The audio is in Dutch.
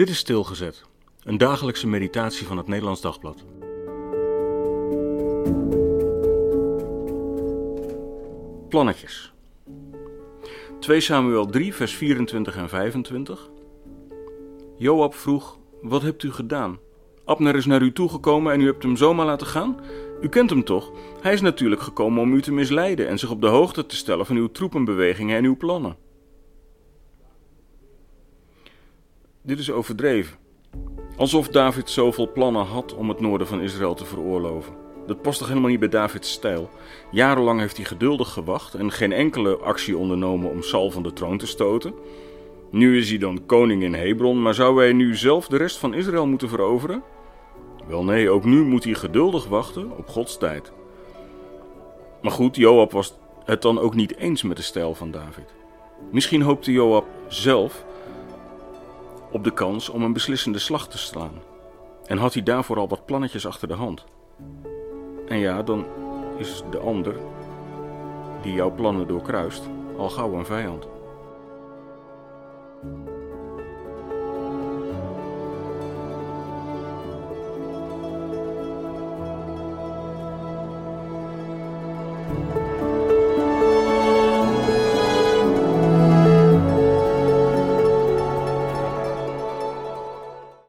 Dit is Stilgezet, een dagelijkse meditatie van het Nederlands Dagblad. Plannetjes. 2 Samuel 3, vers 24 en 25. Joab vroeg: Wat hebt u gedaan? Abner is naar u toegekomen en u hebt hem zomaar laten gaan? U kent hem toch? Hij is natuurlijk gekomen om u te misleiden en zich op de hoogte te stellen van uw troepenbewegingen en uw plannen. Dit is overdreven. Alsof David zoveel plannen had om het noorden van Israël te veroorloven. Dat past toch helemaal niet bij Davids stijl? Jarenlang heeft hij geduldig gewacht en geen enkele actie ondernomen om Saul van de troon te stoten. Nu is hij dan koning in Hebron, maar zou hij nu zelf de rest van Israël moeten veroveren? Wel nee, ook nu moet hij geduldig wachten op Gods tijd. Maar goed, Joab was het dan ook niet eens met de stijl van David. Misschien hoopte Joab zelf op de kans om een beslissende slag te slaan. En had hij daarvoor al wat plannetjes achter de hand. En ja, dan is de ander, die jouw plannen doorkruist, al gauw een vijand.